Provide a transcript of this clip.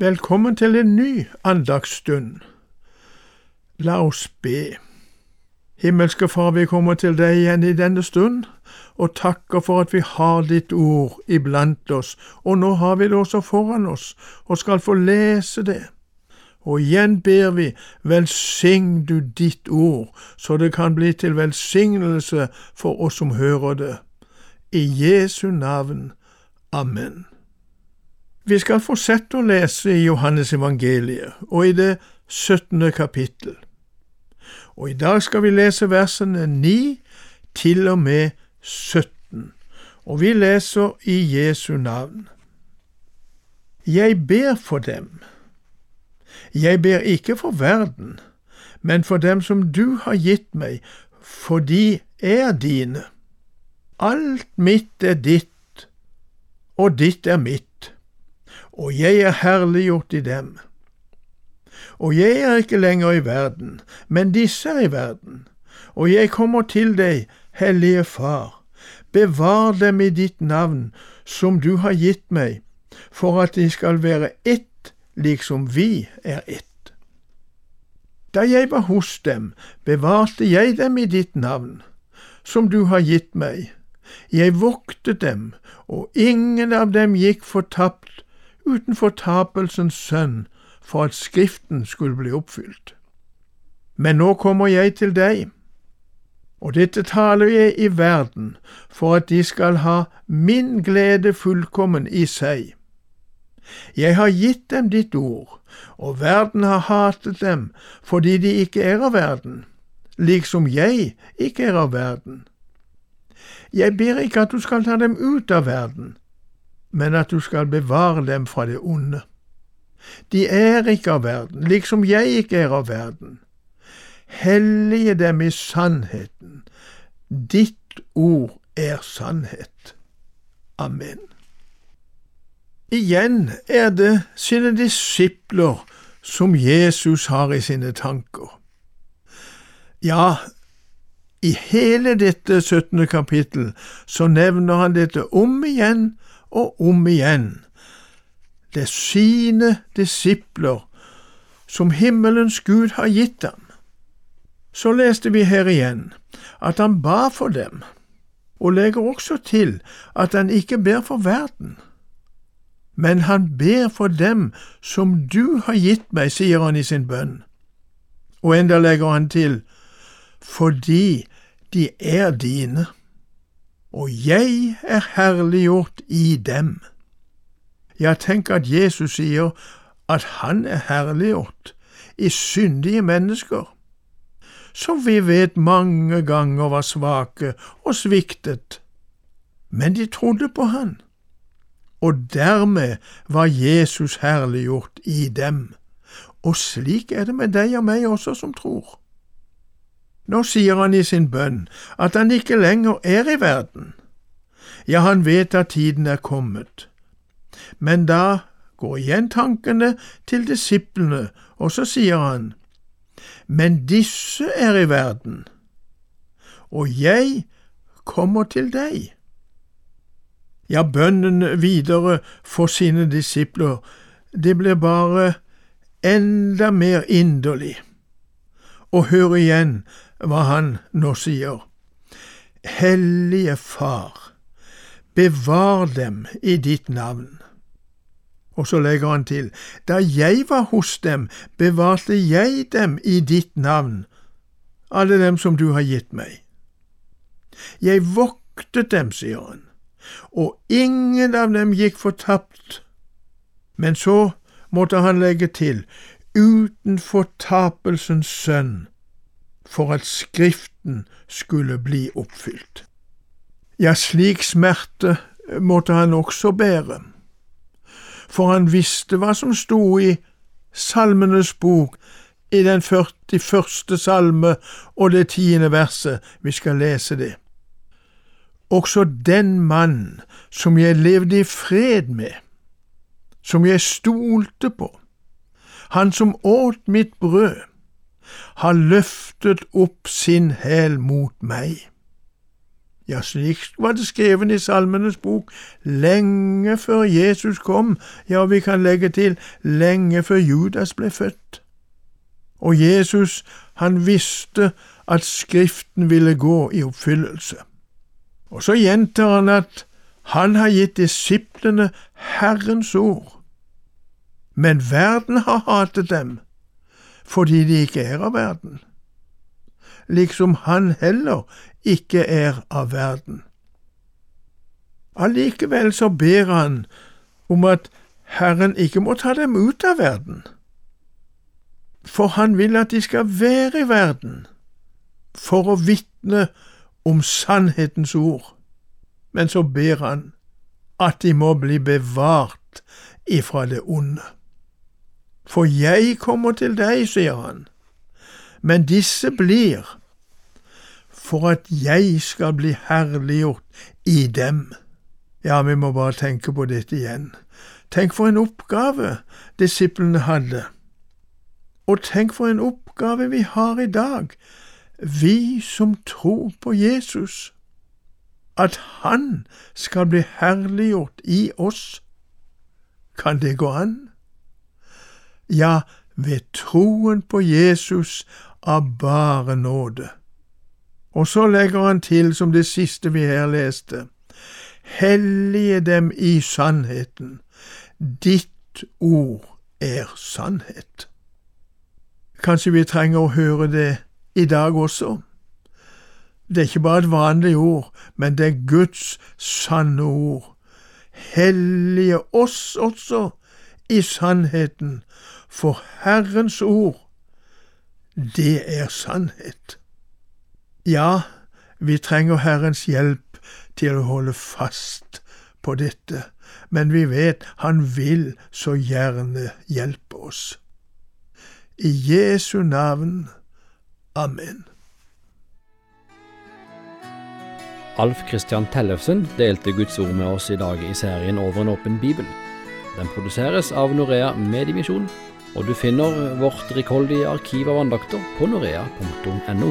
Velkommen til en ny andagsstund. La oss be. Himmelske Far, vi kommer til deg igjen i denne stund, og takker for at vi har ditt ord iblant oss, og nå har vi det også foran oss, og skal få lese det. Og igjen ber vi, velsign du ditt ord, så det kan bli til velsignelse for oss som hører det. I Jesu navn. Amen. Vi skal fortsette å lese i Johannes evangeliet og i det 17. kapittel. Og i dag skal vi lese versene 9 til og med 17, og vi leser i Jesu navn. Jeg ber for dem. Jeg ber ikke for verden, men for dem som du har gitt meg, for de er dine. Alt mitt er ditt, og ditt er mitt og jeg er herliggjort i dem. Og jeg er ikke lenger i verden, men disse er i verden. Og jeg kommer til deg, Hellige Far, bevar dem i ditt navn, som du har gitt meg, for at de skal være ett, liksom vi er ett. Da jeg var hos dem, bevarte jeg dem i ditt navn, som du har gitt meg. Jeg voktet dem, og ingen av dem gikk fortapt uten fortapelsens sønn, for at Skriften skulle bli oppfylt. Men nå kommer jeg til deg, og dette taler jeg i verden, for at de skal ha min glede fullkommen i seg. Jeg har gitt dem ditt ord, og verden har hatet dem fordi de ikke er av verden, liksom jeg ikke er av verden. Jeg ber ikke at du skal ta dem ut av verden, men at du skal bevare dem fra det onde. De er ikke av verden, liksom jeg ikke er av verden. Hellige dem i sannheten. Ditt ord er sannhet. Amen. Igjen er det sine disipler som Jesus har i sine tanker. Ja, i hele dette 17. kapittel så nevner han dette om igjen og om igjen. Det er sine disipler som himmelens Gud har gitt ham. Så leste vi her igjen at han ba for dem, og legger også til at han ikke ber for verden. Men han ber for dem som du har gitt meg, sier han i sin bønn. Og enda legger han til, fordi de er dine og jeg er herliggjort i dem. Ja, tenk at Jesus sier at han er herliggjort i syndige mennesker, som vi vet mange ganger var svake og sviktet, men de trodde på han, og dermed var Jesus herliggjort i dem, og slik er det med deg og meg også som tror. Nå sier han i sin bønn at han ikke lenger er i verden. Ja, han vet at tiden er kommet. Men da går igjen tankene til disiplene, og så sier han, Men disse er i verden, og jeg kommer til deg. Ja, bønnen videre for sine disipler, det blir bare enda mer inderlig. Og hør igjen hva han nå sier. Hellige Far, bevar dem i ditt navn. Og så legger han til, da jeg var hos dem, bevarte jeg dem i ditt navn, alle dem som du har gitt meg. Jeg voktet dem, sier han, og ingen av dem gikk fortapt. Men så måtte han legge til, uten fortapelsens sønn, for at Skriften skulle bli oppfylt. Ja, slik smerte måtte han også bære, for han visste hva som sto i Salmenes bok, i den 41. salme og det tiende verset, vi skal lese det. Også den mann som jeg levde i fred med, som jeg stolte på, han som åt mitt brød, har løftet opp sin hæl mot meg. Ja, slik var det skrevet i Salmenes bok, lenge før Jesus kom, ja, vi kan legge til lenge før Judas ble født. Og Jesus, han visste at Skriften ville gå i oppfyllelse. Og så gjentar han at han har gitt disiplene Herrens ord, men verden har hatet dem fordi de ikke er av verden, liksom han heller ikke er av verden. Allikevel så ber han om at Herren ikke må ta dem ut av verden, for han vil at de skal være i verden for å vitne om sannhetens ord, men så ber han at de må bli bevart ifra det onde. For jeg kommer til deg, sier han, men disse blir for at jeg skal bli herliggjort i dem. Ja, vi må bare tenke på dette igjen. Tenk for en oppgave disiplene hadde. Og tenk for en oppgave vi har i dag, vi som tror på Jesus, at Han skal bli herliggjort i oss. Kan det gå an? Ja, ved troen på Jesus av bare nåde. Og så legger han til, som det siste vi her leste, hellige dem i sannheten. Ditt ord er sannhet. Kanskje vi trenger å høre det i dag også. Det er ikke bare et vanlig ord, men det er Guds sanne ord. Hellige oss også i sannheten, for Herrens ord, det er sannhet. Ja, vi trenger Herrens hjelp til å holde fast på dette, men vi vet Han vil så gjerne hjelpe oss. I Jesu navn. Amen. Alf Kristian Tellefsen delte Guds ord med oss i dag i serien Over en åpen bibel. Den produseres av Norea Mediemisjon, og du finner vårt rikholdige arkiv av andakter på norea.no.